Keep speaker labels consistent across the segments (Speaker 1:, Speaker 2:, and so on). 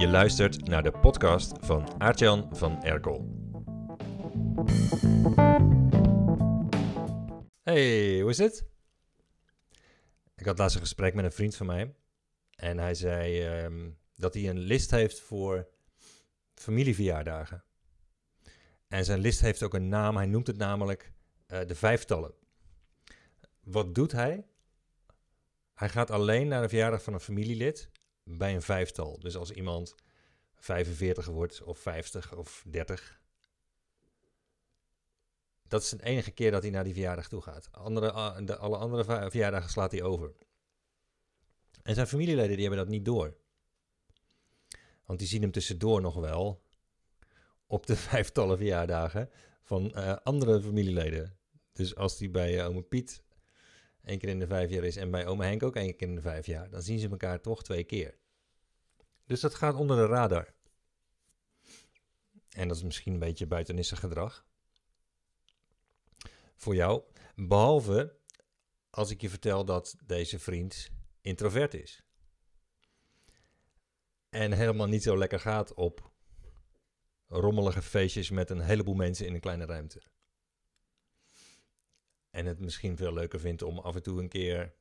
Speaker 1: Je luistert naar de podcast van Aartjan van Erkel. Hey, hoe is het? Ik had laatst een gesprek met een vriend van mij. En hij zei ehm, dat hij een list heeft voor familieverjaardagen. En zijn list heeft ook een naam. Hij noemt het namelijk eh, de vijftallen. Wat doet hij? Hij gaat alleen naar de verjaardag van een familielid bij een vijftal. Dus als iemand 45 wordt, of 50 of 30. Dat is de enige keer dat hij naar die verjaardag toe gaat. Andere, de, alle andere verjaardagen slaat hij over. En zijn familieleden die hebben dat niet door. Want die zien hem tussendoor nog wel op de vijftallen verjaardagen van uh, andere familieleden. Dus als hij bij uh, ome Piet één keer in de vijf jaar is en bij ome Henk ook één keer in de vijf jaar, dan zien ze elkaar toch twee keer. Dus dat gaat onder de radar. En dat is misschien een beetje buitenissig gedrag. Voor jou. Behalve als ik je vertel dat deze vriend introvert is. En helemaal niet zo lekker gaat op rommelige feestjes met een heleboel mensen in een kleine ruimte. En het misschien veel leuker vindt om af en toe een keer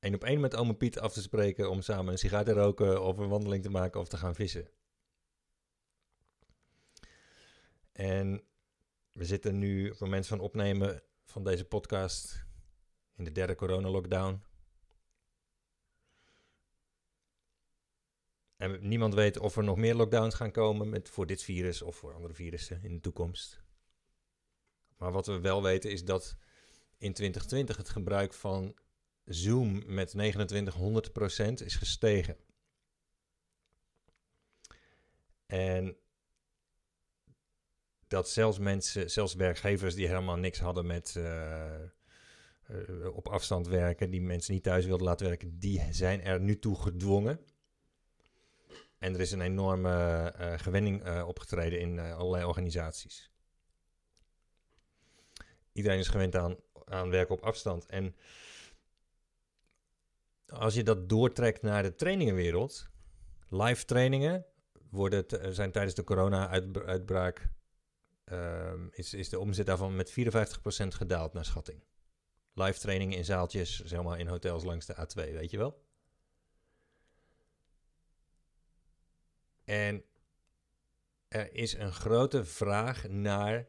Speaker 1: één op één met ome Piet af te spreken om samen een sigaar te roken of een wandeling te maken of te gaan vissen. En we zitten nu op het moment van opnemen van deze podcast in de derde coronalockdown. En niemand weet of er nog meer lockdowns gaan komen met, voor dit virus of voor andere virussen in de toekomst. Maar wat we wel weten is dat in 2020 het gebruik van Zoom met 2900% is gestegen. En dat zelfs mensen, zelfs werkgevers die helemaal niks hadden met uh, uh, op afstand werken, die mensen niet thuis wilden laten werken, die zijn er nu toe gedwongen. En er is een enorme uh, gewenning opgetreden in allerlei organisaties. Iedereen is gewend aan, aan werken op afstand. En als je dat doortrekt naar de trainingenwereld, live trainingen worden zijn tijdens de corona-uitbraak uh, is, is de omzet daarvan met 54% gedaald naar schatting. Live trainingen in zaaltjes, zeg maar in hotels langs de A2, weet je wel? En er is een grote vraag naar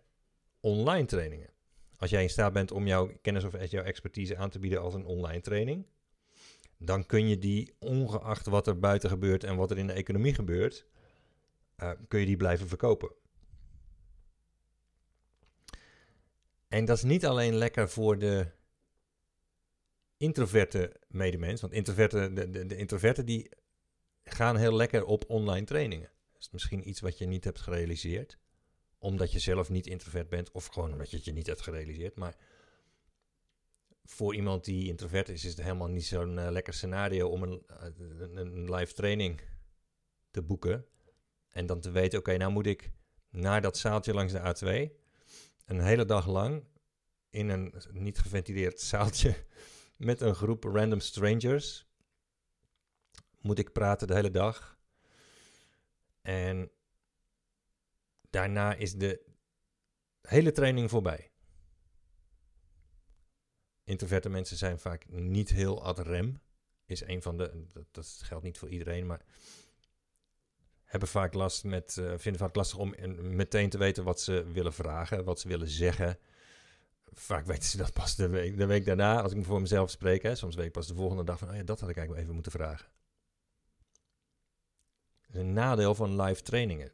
Speaker 1: online trainingen. Als jij in staat bent om jouw kennis of jouw expertise aan te bieden als een online training, dan kun je die, ongeacht wat er buiten gebeurt en wat er in de economie gebeurt, uh, kun je die blijven verkopen. En dat is niet alleen lekker voor de introverte medemens, want introverte, de, de, de introverten die gaan heel lekker op online trainingen. Dat is misschien iets wat je niet hebt gerealiseerd, omdat je zelf niet introvert bent of gewoon omdat je het je niet hebt gerealiseerd, maar voor iemand die introvert is, is het helemaal niet zo'n uh, lekker scenario om een, een, een, live training te boeken. En dan te weten, oké, nou moet ik naar dat zaaltje langs de A2 een hele dag lang in een niet geventileerd zaaltje met een groep random strangers moet ik praten de hele dag. En daarna is de hele training voorbij. Introverte mensen zijn vaak niet heel ad rem. Is een van de, dat, dat geldt niet voor iedereen, maar hebben vaak last met, uh, vinden vaak lastig om meteen te weten wat ze willen vragen, wat ze willen zeggen. Vaak weten ze dat pas de week, de week daarna, als ik voor mezelf spreek. Hè, soms weet ik pas de volgende dag van, oh ja, dat had ik eigenlijk even moeten vragen. Een nadeel van live trainingen.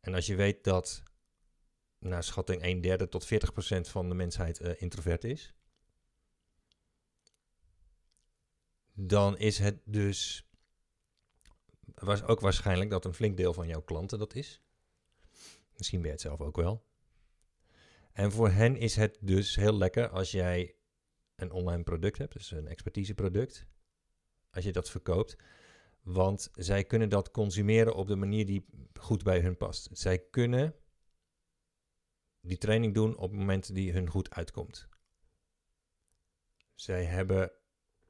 Speaker 1: En als je weet dat naar schatting 1 derde tot 40 procent van de mensheid uh, introvert is, dan is het dus was ook waarschijnlijk dat een flink deel van jouw klanten dat is. Misschien ben je het zelf ook wel. En voor hen is het dus heel lekker als jij een online product hebt, dus een expertiseproduct, als je dat verkoopt. Want zij kunnen dat consumeren op de manier die goed bij hun past. Zij kunnen die training doen op het moment die hun goed uitkomt. Zij hebben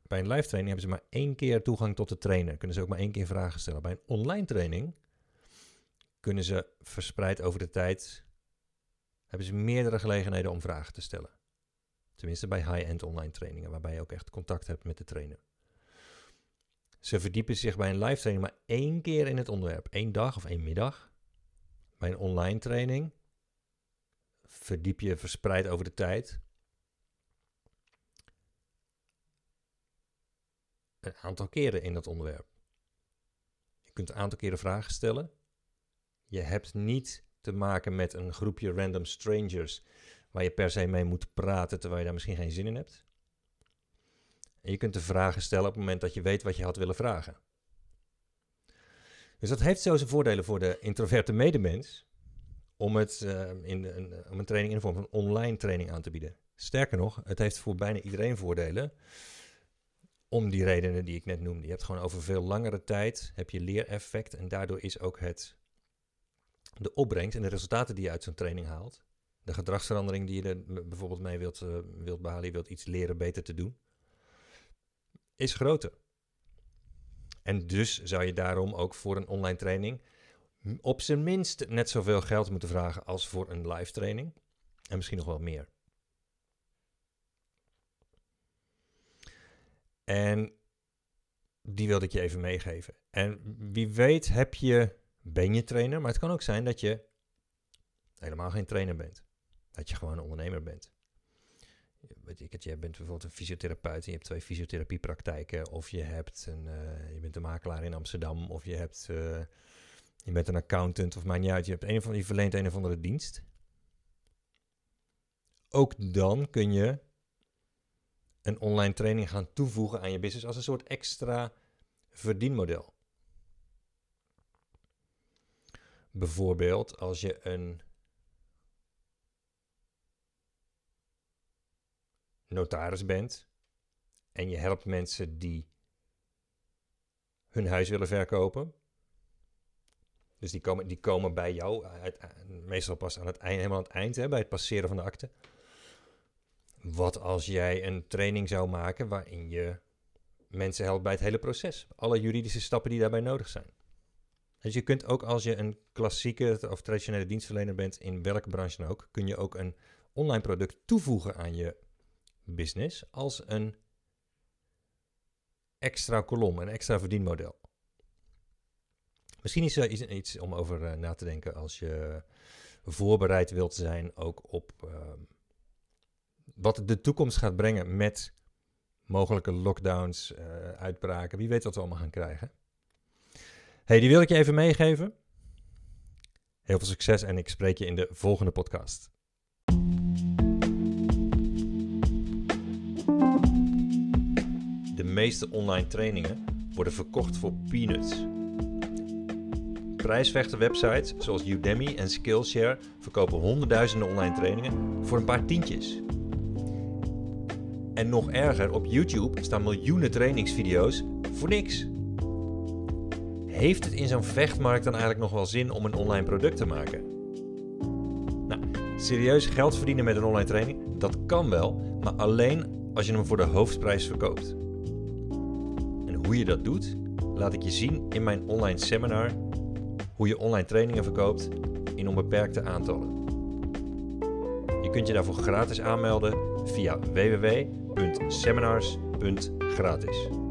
Speaker 1: bij een live training hebben ze maar één keer toegang tot de trainer. Kunnen ze ook maar één keer vragen stellen. Bij een online training kunnen ze verspreid over de tijd, hebben ze meerdere gelegenheden om vragen te stellen. Tenminste bij high-end online trainingen, waarbij je ook echt contact hebt met de trainer. Ze verdiepen zich bij een live training maar één keer in het onderwerp. één dag of één middag. Bij een online training verdiep je verspreid over de tijd. Een aantal keren in dat onderwerp. Je kunt een aantal keren vragen stellen. Je hebt niet te maken met een groepje random strangers waar je per se mee moet praten terwijl je daar misschien geen zin in hebt. En je kunt de vragen stellen op het moment dat je weet wat je had willen vragen. Dus dat heeft zo zijn voordelen voor de introverte medemens om, het, uh, in een, om een training in de vorm van online training aan te bieden. Sterker nog, het heeft voor bijna iedereen voordelen. Om die redenen die ik net noemde. Je hebt gewoon over veel langere tijd heb je leereffect. En daardoor is ook het, de opbrengst en de resultaten die je uit zo'n training haalt. De gedragsverandering die je er bijvoorbeeld mee wilt, uh, wilt behalen. Je wilt iets leren beter te doen. Is groter. En dus zou je daarom ook voor een online training op zijn minst net zoveel geld moeten vragen als voor een live training. En misschien nog wel meer. En die wilde ik je even meegeven. En wie weet heb je, ben je trainer, maar het kan ook zijn dat je helemaal geen trainer bent. Dat je gewoon een ondernemer bent. Weet ik het, je bent bijvoorbeeld een fysiotherapeut en je hebt twee fysiotherapiepraktijken. Of je, hebt een, uh, je bent een makelaar in Amsterdam. Of je hebt... Uh, je bent een accountant of maakt niet uit. Je, hebt een van, je verleent een of andere dienst. Ook dan kun je een online training gaan toevoegen aan je business als een soort extra verdienmodel. Bijvoorbeeld als je een notaris bent en je helpt mensen die hun huis willen verkopen dus die komen, die komen bij jou, meestal pas aan het eind, helemaal aan het eind, hè, bij het passeren van de akte. Wat als jij een training zou maken waarin je mensen helpt bij het hele proces? Alle juridische stappen die daarbij nodig zijn. Dus je kunt ook als je een klassieke of traditionele dienstverlener bent, in welke branche dan ook, kun je ook een online product toevoegen aan je business als een extra kolom, een extra verdienmodel. Misschien is er iets om over eh, na te denken als je voorbereid wilt zijn ook op ehm, wat de toekomst gaat brengen met mogelijke lockdowns, uh, uitbraken. Wie weet wat we allemaal gaan krijgen. hey, die wil ik je even meegeven. Heel veel succes en ik spreek je in de volgende podcast. De meeste online trainingen worden verkocht voor peanuts prijsvechte websites zoals Udemy en Skillshare verkopen honderdduizenden online trainingen voor een paar tientjes. En nog erger, op YouTube staan miljoenen trainingsvideo's voor niks. Heeft het in zo'n vechtmarkt dan eigenlijk nog wel zin om een online product te maken? Nou, serieus geld verdienen met een online training, dat kan wel, maar alleen als je hem voor de hoofdprijs verkoopt. En hoe je dat doet, laat ik je zien in mijn online seminar hoe je online trainingen verkoopt in onbeperkte aantallen. Je kunt je daarvoor gratis aanmelden via www.seminars.gratis.